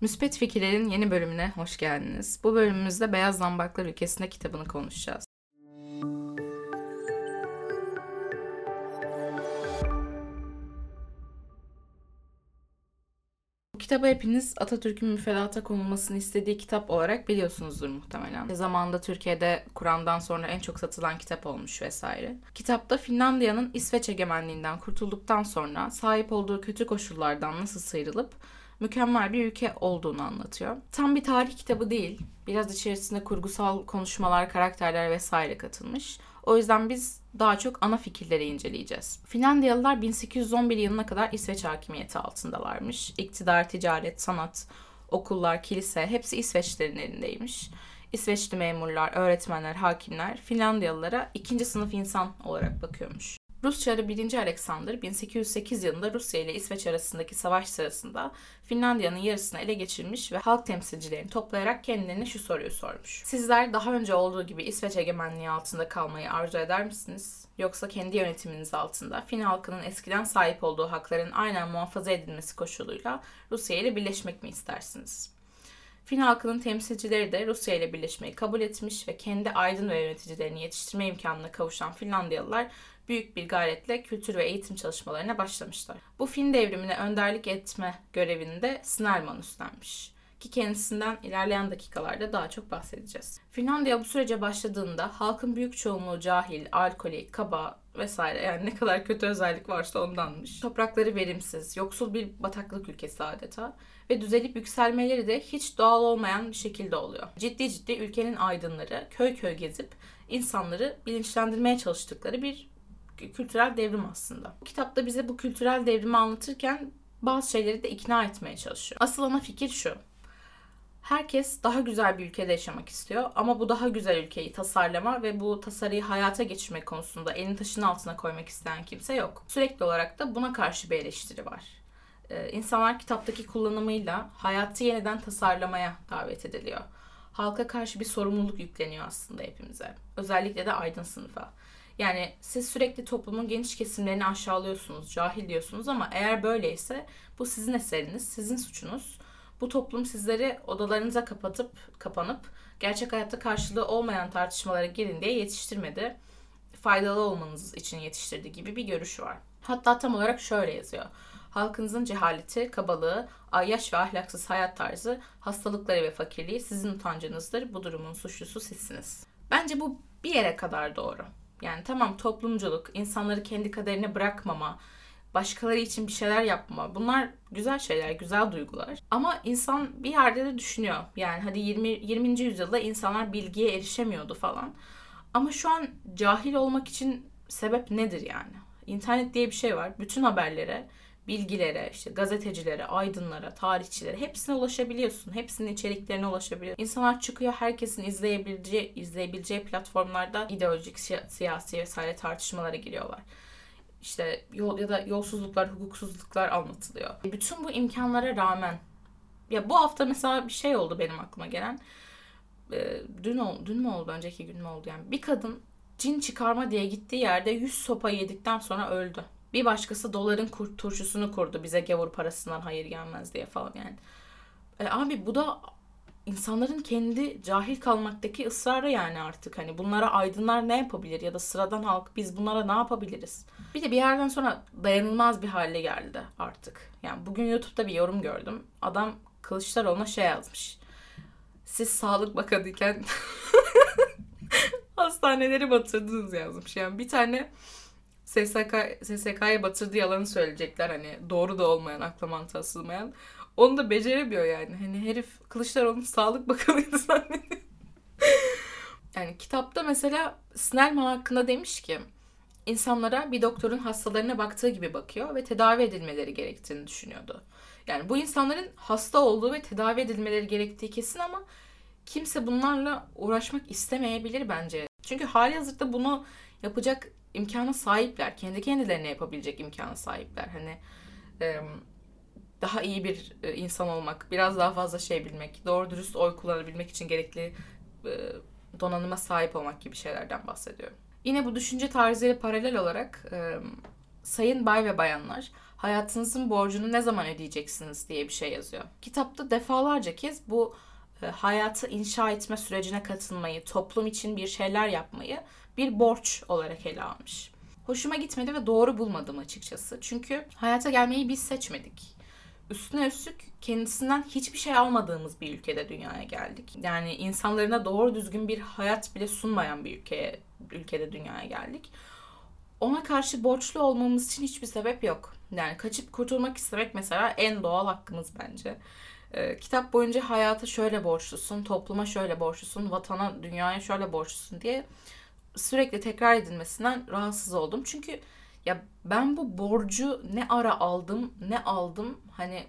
Müspet Fikirlerin yeni bölümüne hoş geldiniz. Bu bölümümüzde Beyaz Zambaklar Ülkesinde kitabını konuşacağız. Kitabı hepiniz Atatürk'ün müfredata konulmasını istediği kitap olarak biliyorsunuzdur muhtemelen. Zamanında Türkiye'de Kur'an'dan sonra en çok satılan kitap olmuş vesaire. Kitapta Finlandiya'nın İsveç egemenliğinden kurtulduktan sonra sahip olduğu kötü koşullardan nasıl sıyrılıp mükemmel bir ülke olduğunu anlatıyor. Tam bir tarih kitabı değil. Biraz içerisinde kurgusal konuşmalar, karakterler vesaire katılmış. O yüzden biz daha çok ana fikirleri inceleyeceğiz. Finlandiyalılar 1811 yılına kadar İsveç hakimiyeti altındalarmış. İktidar, ticaret, sanat, okullar, kilise hepsi İsveçlerin elindeymiş. İsveçli memurlar, öğretmenler, hakimler Finlandiyalılara ikinci sınıf insan olarak bakıyormuş. Rus Çarı 1. Alexander 1808 yılında Rusya ile İsveç arasındaki savaş sırasında Finlandiya'nın yarısını ele geçirmiş ve halk temsilcilerini toplayarak kendilerine şu soruyu sormuş. Sizler daha önce olduğu gibi İsveç egemenliği altında kalmayı arzu eder misiniz? Yoksa kendi yönetiminiz altında Fin halkının eskiden sahip olduğu hakların aynen muhafaza edilmesi koşuluyla Rusya ile birleşmek mi istersiniz? Fin halkının temsilcileri de Rusya ile birleşmeyi kabul etmiş ve kendi aydın ve yöneticilerini yetiştirme imkanına kavuşan Finlandiyalılar büyük bir gayretle kültür ve eğitim çalışmalarına başlamışlar. Bu Fin devrimine önderlik etme görevini de Snellman üstlenmiş ki kendisinden ilerleyen dakikalarda daha çok bahsedeceğiz. Finlandiya bu sürece başladığında halkın büyük çoğunluğu cahil, alkolik, kaba vesaire yani ne kadar kötü özellik varsa ondanmış. Toprakları verimsiz, yoksul bir bataklık ülkesi adeta ve düzelip yükselmeleri de hiç doğal olmayan bir şekilde oluyor. Ciddi ciddi ülkenin aydınları köy köy gezip insanları bilinçlendirmeye çalıştıkları bir kültürel devrim aslında. Kitapta bize bu kültürel devrimi anlatırken bazı şeyleri de ikna etmeye çalışıyor. Asıl ana fikir şu. Herkes daha güzel bir ülkede yaşamak istiyor ama bu daha güzel ülkeyi tasarlama ve bu tasarıyı hayata geçirmek konusunda elini taşın altına koymak isteyen kimse yok. Sürekli olarak da buna karşı bir eleştiri var. Ee, insanlar kitaptaki kullanımıyla hayatı yeniden tasarlamaya davet ediliyor. Halka karşı bir sorumluluk yükleniyor aslında hepimize. Özellikle de aydın sınıfa. Yani siz sürekli toplumun geniş kesimlerini aşağılıyorsunuz, cahil diyorsunuz ama eğer böyleyse bu sizin eseriniz, sizin suçunuz. Bu toplum sizleri odalarınıza kapatıp kapanıp gerçek hayatta karşılığı olmayan tartışmalara girin diye yetiştirmedi. Faydalı olmanız için yetiştirdi gibi bir görüş var. Hatta tam olarak şöyle yazıyor. Halkınızın cehaleti, kabalığı, ayyaş ve ahlaksız hayat tarzı, hastalıkları ve fakirliği sizin utancınızdır. Bu durumun suçlusu sizsiniz. Bence bu bir yere kadar doğru. Yani tamam toplumculuk, insanları kendi kaderine bırakmama, başkaları için bir şeyler yapma. Bunlar güzel şeyler, güzel duygular. Ama insan bir yerde de düşünüyor. Yani hadi 20 20. yüzyılda insanlar bilgiye erişemiyordu falan. Ama şu an cahil olmak için sebep nedir yani? İnternet diye bir şey var. Bütün haberlere, bilgilere, işte gazetecilere, aydınlara, tarihçilere hepsine ulaşabiliyorsun. Hepsinin içeriklerine ulaşabiliyorsun. İnsanlar çıkıyor herkesin izleyebileceği, izleyebileceği platformlarda ideolojik, siyasi vesaire tartışmalara giriyorlar. İşte yol ya da yolsuzluklar, hukuksuzluklar anlatılıyor. Bütün bu imkanlara rağmen ya bu hafta mesela bir şey oldu benim aklıma gelen. Ee, dün, dün mü oldu, önceki gün mü oldu yani. Bir kadın cin çıkarma diye gittiği yerde 100 sopa yedikten sonra öldü. Bir başkası doların kur, turşusunu kurdu bize gavur parasından hayır gelmez diye falan yani. E, abi bu da insanların kendi cahil kalmaktaki ısrarı yani artık hani bunlara aydınlar ne yapabilir ya da sıradan halk biz bunlara ne yapabiliriz? Bir de bir yerden sonra dayanılmaz bir hale geldi artık. Yani bugün YouTube'da bir yorum gördüm. Adam Kılıçdaroğlu'na şey yazmış. Siz Sağlık Bakanıyken hastaneleri batırdınız yazmış. Yani bir tane SSK, SSK'ya batırdığı yalanı söyleyecekler hani doğru da olmayan akla mantığa sığmayan. Onu da beceremiyor yani. Hani herif Kılıçdaroğlu'nun sağlık bakanıydı zannediyor. yani kitapta mesela Snellman hakkında demiş ki insanlara bir doktorun hastalarına baktığı gibi bakıyor ve tedavi edilmeleri gerektiğini düşünüyordu. Yani bu insanların hasta olduğu ve tedavi edilmeleri gerektiği kesin ama kimse bunlarla uğraşmak istemeyebilir bence. Çünkü hali hazırda bunu yapacak imkana sahipler. Kendi kendilerine yapabilecek imkana sahipler. Hani daha iyi bir insan olmak, biraz daha fazla şey bilmek, doğru dürüst oy kullanabilmek için gerekli donanıma sahip olmak gibi şeylerden bahsediyorum. Yine bu düşünce tarzıyla paralel olarak sayın bay ve bayanlar hayatınızın borcunu ne zaman ödeyeceksiniz diye bir şey yazıyor. Kitapta defalarca kez bu e, hayatı inşa etme sürecine katılmayı, toplum için bir şeyler yapmayı bir borç olarak ele almış. Hoşuma gitmedi ve doğru bulmadım açıkçası. Çünkü hayata gelmeyi biz seçmedik. Üstüne üstlük kendisinden hiçbir şey almadığımız bir ülkede dünyaya geldik. Yani insanlarına doğru düzgün bir hayat bile sunmayan bir ülkeye ülkede dünyaya geldik. Ona karşı borçlu olmamız için hiçbir sebep yok. Yani kaçıp kurtulmak istemek mesela en doğal hakkımız bence. Ee, kitap boyunca hayata şöyle borçlusun, topluma şöyle borçlusun, vatana, dünyaya şöyle borçlusun diye sürekli tekrar edilmesinden rahatsız oldum. Çünkü ya ben bu borcu ne ara aldım, ne aldım hani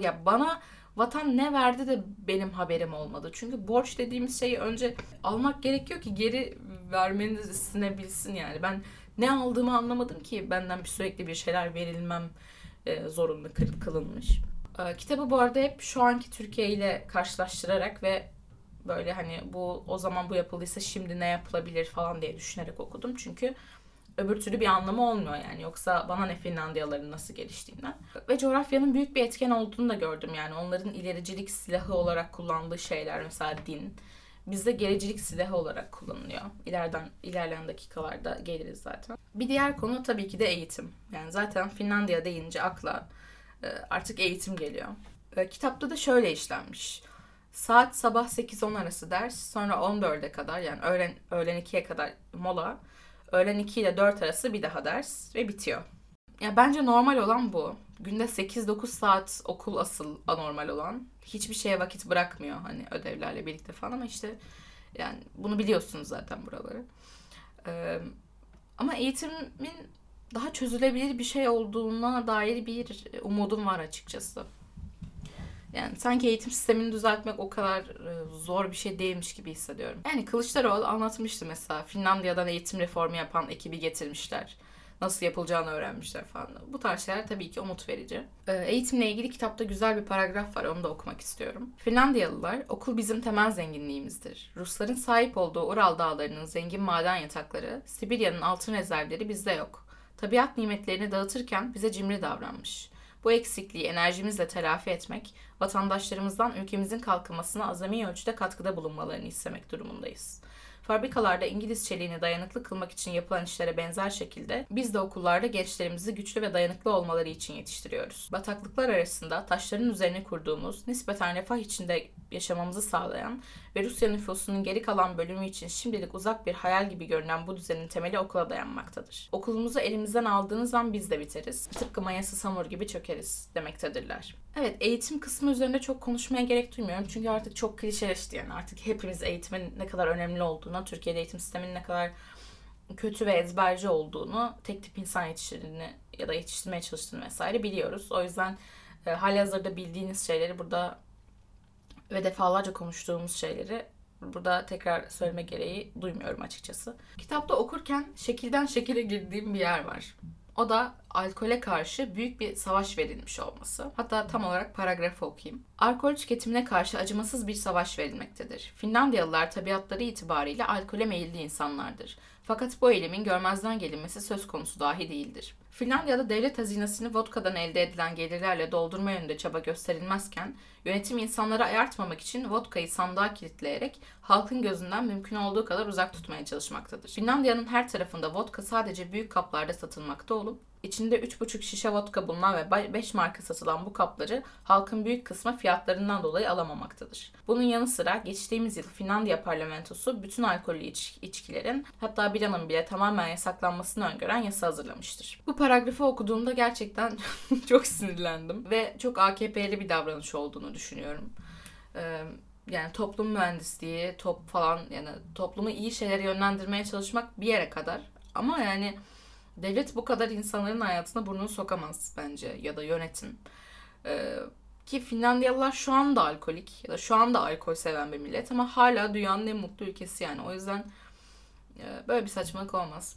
ya bana vatan ne verdi de benim haberim olmadı. Çünkü borç dediğimiz şeyi önce almak gerekiyor ki geri vermeniz istenebilsin yani. Ben ne aldığımı anlamadım ki benden bir sürekli bir şeyler verilmem e, zorunlu kılınmış. E, kitabı bu arada hep şu anki Türkiye ile karşılaştırarak ve böyle hani bu o zaman bu yapıldıysa şimdi ne yapılabilir falan diye düşünerek okudum. Çünkü öbür türlü bir anlamı olmuyor yani. Yoksa bana ne Finlandiyaların nasıl geliştiğinden. Ve coğrafyanın büyük bir etken olduğunu da gördüm yani. Onların ilericilik silahı olarak kullandığı şeyler mesela din. Bizde gericilik silahı olarak kullanılıyor. İleriden ilerleyen dakikalarda geliriz zaten. Bir diğer konu tabii ki de eğitim. Yani zaten Finlandiya deyince akla e, artık eğitim geliyor. E, kitapta da şöyle işlenmiş. Saat sabah 8-10 arası ders, sonra 14'e kadar yani öğlen, öğlen 2'ye kadar mola, öğlen 2 ile 4 arası bir daha ders ve bitiyor. Ya bence normal olan bu. Günde 8-9 saat okul asıl anormal olan. Hiçbir şeye vakit bırakmıyor hani ödevlerle birlikte falan ama işte yani bunu biliyorsunuz zaten buraları. Ee, ama eğitimin daha çözülebilir bir şey olduğuna dair bir umudum var açıkçası. Yani sanki eğitim sistemini düzeltmek o kadar e, zor bir şey değilmiş gibi hissediyorum. Yani Kılıçdaroğlu anlatmıştı mesela Finlandiya'dan eğitim reformu yapan ekibi getirmişler. Nasıl yapılacağını öğrenmişler falan. Bu tarz şeyler tabii ki umut verici. E, eğitimle ilgili kitapta güzel bir paragraf var onu da okumak istiyorum. Finlandiyalılar okul bizim temel zenginliğimizdir. Rusların sahip olduğu Ural dağlarının zengin maden yatakları, Sibirya'nın altın rezervleri bizde yok. Tabiat nimetlerini dağıtırken bize cimri davranmış. Bu eksikliği enerjimizle telafi etmek, vatandaşlarımızdan ülkemizin kalkınmasına azami ölçüde katkıda bulunmalarını istemek durumundayız. Fabrikalarda İngiliz çeliğini dayanıklı kılmak için yapılan işlere benzer şekilde biz de okullarda gençlerimizi güçlü ve dayanıklı olmaları için yetiştiriyoruz. Bataklıklar arasında taşların üzerine kurduğumuz, nispeten refah içinde yaşamamızı sağlayan ve Rusya nüfusunun geri kalan bölümü için şimdilik uzak bir hayal gibi görünen bu düzenin temeli okula dayanmaktadır. Okulumuzu elimizden aldığınız an biz de biteriz. Tıpkı mayası samur gibi çökeriz demektedirler. Evet eğitim kısmı üzerinde çok konuşmaya gerek duymuyorum. Çünkü artık çok klişeleşti yani. Artık hepimiz eğitimin ne kadar önemli olduğunu, Türkiye'de eğitim sisteminin ne kadar kötü ve ezberci olduğunu, tek tip insan yetiştirdiğini ya da yetiştirmeye çalıştığını vesaire biliyoruz. O yüzden e, hali hazırda bildiğiniz şeyleri burada ve defalarca konuştuğumuz şeyleri burada tekrar söyleme gereği duymuyorum açıkçası. Kitapta okurken şekilden şekile girdiğim bir yer var. O da alkole karşı büyük bir savaş verilmiş olması. Hatta tam olarak paragrafı okuyayım. Alkol tüketimine karşı acımasız bir savaş verilmektedir. Finlandiyalılar tabiatları itibariyle alkole meyilli insanlardır. Fakat bu eylemin görmezden gelinmesi söz konusu dahi değildir. Finlandiya'da devlet hazinesini vodkadan elde edilen gelirlerle doldurma yönünde çaba gösterilmezken, yönetim insanları ayartmamak için vodkayı sandığa kilitleyerek halkın gözünden mümkün olduğu kadar uzak tutmaya çalışmaktadır. Finlandiya'nın her tarafında vodka sadece büyük kaplarda satılmakta olup, İçinde 3,5 şişe vodka bulunan ve 5 marka satılan bu kapları halkın büyük kısmı fiyatlarından dolayı alamamaktadır. Bunun yanı sıra geçtiğimiz yıl Finlandiya parlamentosu bütün alkollü iç- içkilerin hatta biranın bile tamamen yasaklanmasını öngören yasa hazırlamıştır. Bu paragrafı okuduğumda gerçekten çok sinirlendim ve çok AKP'li bir davranış olduğunu düşünüyorum. Ee, yani toplum mühendisliği, top falan yani toplumu iyi şeylere yönlendirmeye çalışmak bir yere kadar ama yani Devlet bu kadar insanların hayatına burnunu sokamaz bence ya da yönetim. Ee, ki Finlandiyalılar şu anda alkolik ya da şu anda alkol seven bir millet ama hala dünyanın en mutlu ülkesi yani. O yüzden e, böyle bir saçmalık olmaz.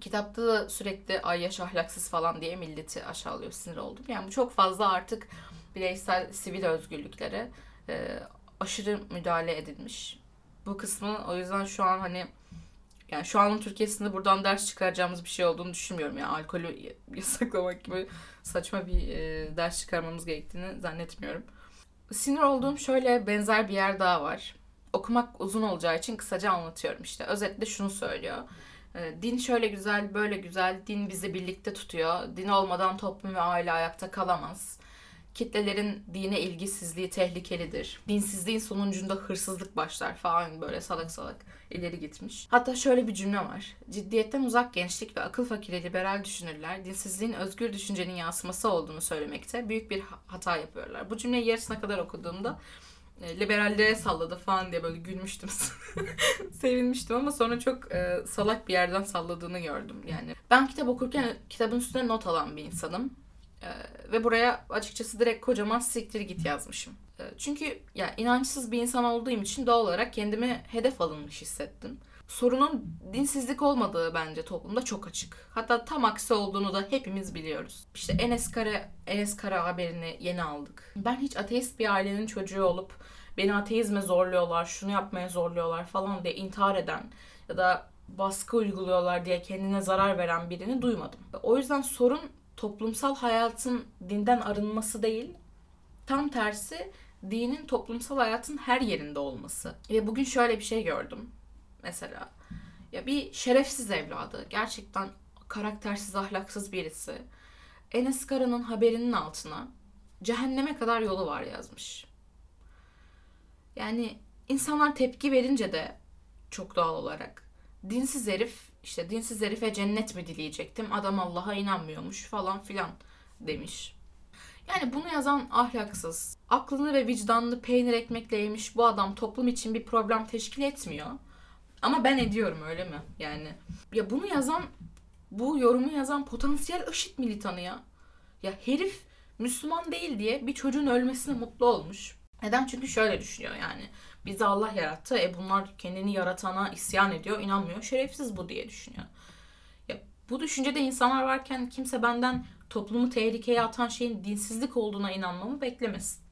Kitapta da sürekli ay yaş ahlaksız falan diye milleti aşağılıyor sinir oldum. Yani bu çok fazla artık bireysel sivil özgürlüklere e, aşırı müdahale edilmiş. Bu kısmı o yüzden şu an hani Yani şu anın Türkiye'sinde buradan ders çıkaracağımız bir şey olduğunu düşünmüyorum. Yani alkolü yasaklamak gibi saçma bir e, ders çıkarmamız gerektiğini zannetmiyorum. Sinir olduğum şöyle benzer bir yer daha var. Okumak uzun olacağı için kısaca anlatıyorum işte. Özetle şunu söylüyor. E, din şöyle güzel, böyle güzel. Din bizi birlikte tutuyor. Din olmadan toplum ve aile ayakta kalamaz. Kitlelerin dine ilgisizliği tehlikelidir. Dinsizliğin sonucunda hırsızlık başlar falan böyle salak salak ileri gitmiş. Hatta şöyle bir cümle var. Ciddiyetten uzak gençlik ve akıl fakiri liberal düşünürler dinsizliğin özgür düşüncenin yansıması olduğunu söylemekte büyük bir hata yapıyorlar. Bu cümleyi yarısına kadar okuduğumda e, liberallere salladı falan diye böyle gülmüştüm. Sevinmiştim ama sonra çok e, salak bir yerden salladığını gördüm yani. Ben kitap okurken kitabın üstüne not alan bir insanım. E, ve buraya açıkçası direkt kocaman siktir git yazmışım. E, çünkü ya inançsız bir insan olduğum için doğal olarak kendimi hedef alınmış hissettim. Sorunun dinsizlik olmadığı bence toplumda çok açık. Hatta tam aksi olduğunu da hepimiz biliyoruz. İşte Enes Kara, Enes Kara haberini yeni aldık. Ben hiç ateist bir ailenin çocuğu olup beni ateizme zorluyorlar, şunu yapmaya zorluyorlar falan diye intihar eden ya da baskı uyguluyorlar diye kendine zarar veren birini duymadım. O yüzden sorun toplumsal hayatın dinden arınması değil, tam tersi dinin toplumsal hayatın her yerinde olması. Ve bugün şöyle bir şey gördüm mesela. Ya bir şerefsiz evladı, gerçekten karaktersiz, ahlaksız birisi. Enes Kara'nın haberinin altına cehenneme kadar yolu var yazmış. Yani insanlar tepki verince de çok doğal olarak dinsiz herif işte dinsiz herife cennet mi dileyecektim adam Allah'a inanmıyormuş falan filan demiş. Yani bunu yazan ahlaksız, aklını ve vicdanını peynir ekmekle yemiş bu adam toplum için bir problem teşkil etmiyor. Ama ben ediyorum öyle mi? Yani ya bunu yazan, bu yorumu yazan potansiyel IŞİD militanı ya. Ya herif Müslüman değil diye bir çocuğun ölmesine mutlu olmuş. Neden? Çünkü şöyle düşünüyor yani. Bizi Allah yarattı. E bunlar kendini yaratana isyan ediyor, inanmıyor. Şerefsiz bu diye düşünüyor. Ya bu düşüncede insanlar varken kimse benden toplumu tehlikeye atan şeyin dinsizlik olduğuna inanmamı beklemesin.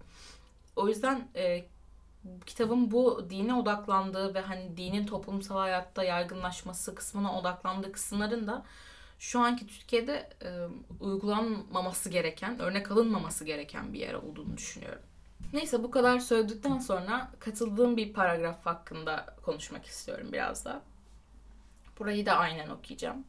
O yüzden e, kitabın bu dine odaklandığı ve hani dinin toplumsal hayatta yaygınlaşması kısmına odaklandığı kısımların da şu anki Türkiye'de e, uygulanmaması gereken, örnek alınmaması gereken bir yer olduğunu düşünüyorum. Neyse bu kadar söyledikten sonra katıldığım bir paragraf hakkında konuşmak istiyorum biraz da. Burayı da aynen okuyacağım.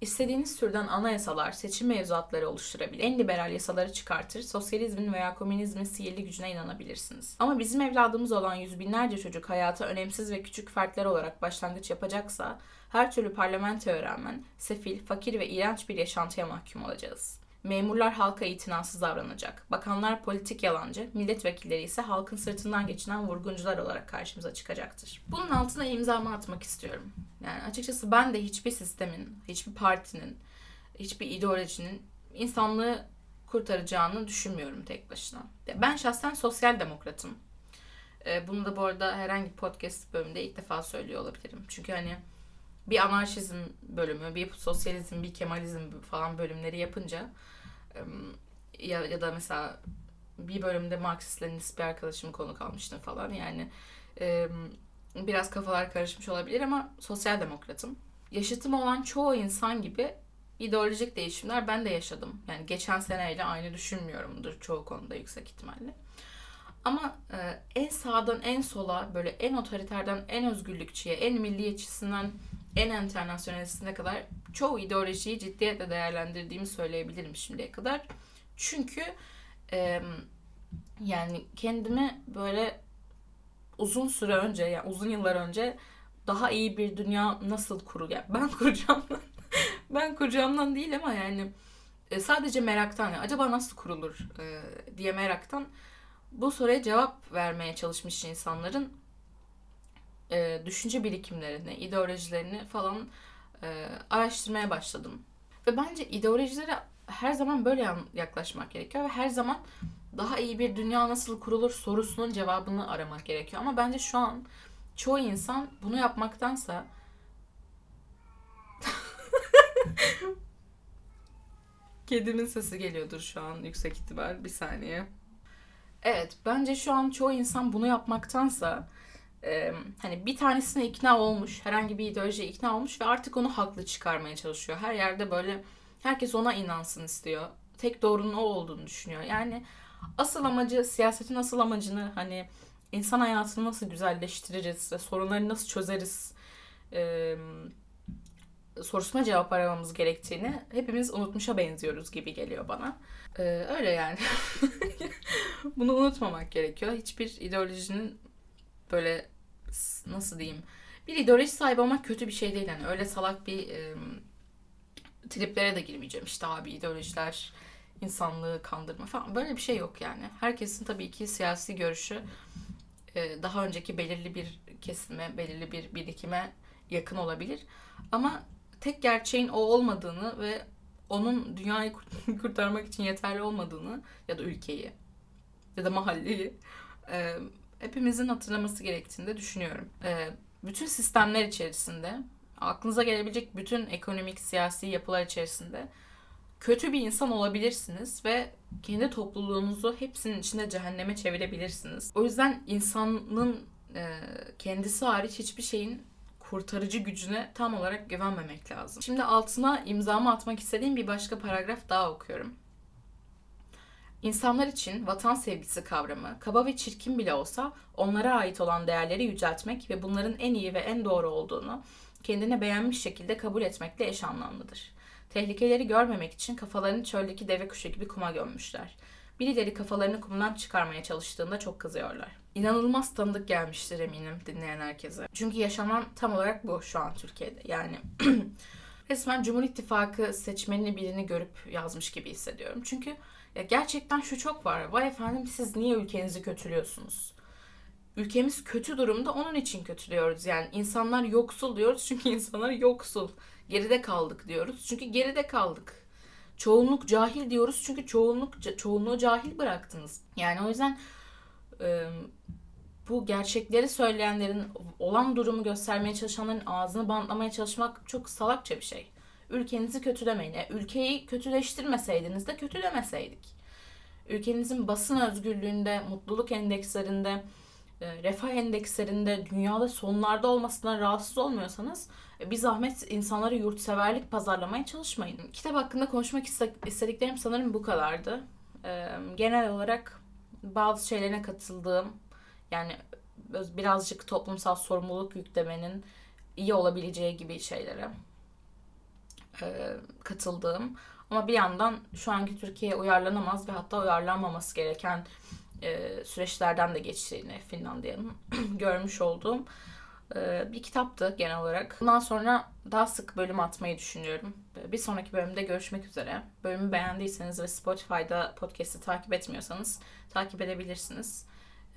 İstediğiniz türden anayasalar, seçim mevzuatları oluşturabilir, en liberal yasaları çıkartır, sosyalizmin veya komünizmin sihirli gücüne inanabilirsiniz. Ama bizim evladımız olan yüz binlerce çocuk hayata önemsiz ve küçük fertler olarak başlangıç yapacaksa, her türlü parlamentoya rağmen sefil, fakir ve iğrenç bir yaşantıya mahkum olacağız. Memurlar halka itinasız davranacak. Bakanlar politik yalancı, milletvekilleri ise halkın sırtından geçinen vurguncular olarak karşımıza çıkacaktır. Bunun altına imzamı atmak istiyorum. Yani açıkçası ben de hiçbir sistemin, hiçbir partinin, hiçbir ideolojinin insanlığı kurtaracağını düşünmüyorum tek başına. Ben şahsen sosyal demokratım. Ee, bunu da bu arada herhangi podcast bölümünde ilk defa söylüyor olabilirim. Çünkü hani bir anarşizm bölümü, bir sosyalizm, bir kemalizm falan bölümleri yapınca ya, ya da mesela bir bölümde Marksist Leninist bir arkadaşımı konu kalmıştım falan yani biraz kafalar karışmış olabilir ama sosyal demokratım. Yaşıtım olan çoğu insan gibi ideolojik değişimler ben de yaşadım. Yani geçen seneyle aynı düşünmüyorumdur çoğu konuda yüksek ihtimalle. Ama e, en sağdan en sola böyle en otoriterden en özgürlükçüye, en milliyetçisinden en internasyonalistine kadar çoğu ideolojiyi ciddiyetle değerlendirdiğimi söyleyebilirim şimdiye kadar. Çünkü e, yani kendimi böyle uzun süre önce yani uzun yıllar önce daha iyi bir dünya nasıl kurul yani ben kuracağımdan ben kuracağımdan değil ama yani e, sadece meraktan yani acaba nasıl kurulur e, diye meraktan bu soruya cevap vermeye çalışmış insanların e, düşünce birikimlerini, ideolojilerini falan e, araştırmaya başladım. Ve bence ideolojilere her zaman böyle yaklaşmak gerekiyor ve her zaman daha iyi bir dünya nasıl kurulur sorusunun cevabını aramak gerekiyor. Ama bence şu an çoğu insan bunu yapmaktansa Kedimin sesi geliyordur şu an yüksek ihtimal. Bir saniye. Evet, bence şu an çoğu insan bunu yapmaktansa e, hani bir tanesine ikna olmuş, herhangi bir ideolojiye ikna olmuş ve artık onu haklı çıkarmaya çalışıyor. Her yerde böyle herkes ona inansın istiyor. Tek doğrunun o olduğunu düşünüyor. Yani asıl amacı, siyasetin asıl amacını hani insan hayatını nasıl güzelleştiririz ve sorunları nasıl çözeriz e, sorusuna cevap aramamız gerektiğini hepimiz unutmuşa benziyoruz gibi geliyor bana. Ee, öyle yani. Bunu unutmamak gerekiyor. Hiçbir ideolojinin böyle nasıl diyeyim bir ideoloji sahibi olmak kötü bir şey değil. Yani öyle salak bir e, triplere de girmeyeceğim. İşte abi ideolojiler insanlığı kandırma falan. Böyle bir şey yok yani. Herkesin tabii ki siyasi görüşü e, daha önceki belirli bir kesime, belirli bir birikime yakın olabilir. Ama tek gerçeğin o olmadığını ve onun dünyayı kurtarmak için yeterli olmadığını ya da ülkeyi ya da mahalleyi hepimizin hatırlaması gerektiğini de düşünüyorum. E, bütün sistemler içerisinde aklınıza gelebilecek bütün ekonomik, siyasi yapılar içerisinde kötü bir insan olabilirsiniz ve kendi topluluğunuzu hepsinin içinde cehenneme çevirebilirsiniz. O yüzden insanın e, kendisi hariç hiçbir şeyin kurtarıcı gücüne tam olarak güvenmemek lazım. Şimdi altına imzamı atmak istediğim bir başka paragraf daha okuyorum. İnsanlar için vatan sevgisi kavramı, kaba ve çirkin bile olsa onlara ait olan değerleri yüceltmek ve bunların en iyi ve en doğru olduğunu kendine beğenmiş şekilde kabul etmekle eş anlamlıdır. Tehlikeleri görmemek için kafalarını çöldeki deve kuşu gibi kuma gömmüşler. Birileri kafalarını kumdan çıkarmaya çalıştığında çok kızıyorlar. İnanılmaz tanıdık gelmiştir eminim dinleyen herkese. Çünkü yaşanan tam olarak bu şu an Türkiye'de. Yani resmen Cumhur İttifakı seçmenini birini görüp yazmış gibi hissediyorum. Çünkü ya gerçekten şu çok var. Vay efendim siz niye ülkenizi kötülüyorsunuz? Ülkemiz kötü durumda onun için kötülüyoruz. Yani insanlar yoksul diyoruz çünkü insanlar yoksul. Geride kaldık diyoruz çünkü geride kaldık. Çoğunluk cahil diyoruz çünkü çoğunluk çoğunluğu cahil bıraktınız. Yani o yüzden bu gerçekleri söyleyenlerin olan durumu göstermeye çalışanların ağzını bantlamaya çalışmak çok salakça bir şey. Ülkenizi kötülemeyin. E, ülkeyi kötüleştirmeseydiniz de kötü demeseydik. Ülkenizin basın özgürlüğünde, mutluluk endekslerinde, e, refah endekslerinde dünyada sonlarda olmasından rahatsız olmuyorsanız e, bir zahmet insanları yurtseverlik pazarlamaya çalışmayın. Kitap hakkında konuşmak istediklerim sanırım bu kadardı. E, genel olarak bazı şeylerine katıldığım yani birazcık toplumsal sorumluluk yüklemenin iyi olabileceği gibi şeylere katıldığım ama bir yandan şu anki Türkiye'ye uyarlanamaz ve hatta uyarlanmaması gereken e, süreçlerden de geçtiğini Finlandiya'nın görmüş olduğum e, bir kitaptı genel olarak. Bundan sonra daha sık bölüm atmayı düşünüyorum. Bir sonraki bölümde görüşmek üzere. Bölümü beğendiyseniz ve Spotify'da podcast'i takip etmiyorsanız takip edebilirsiniz.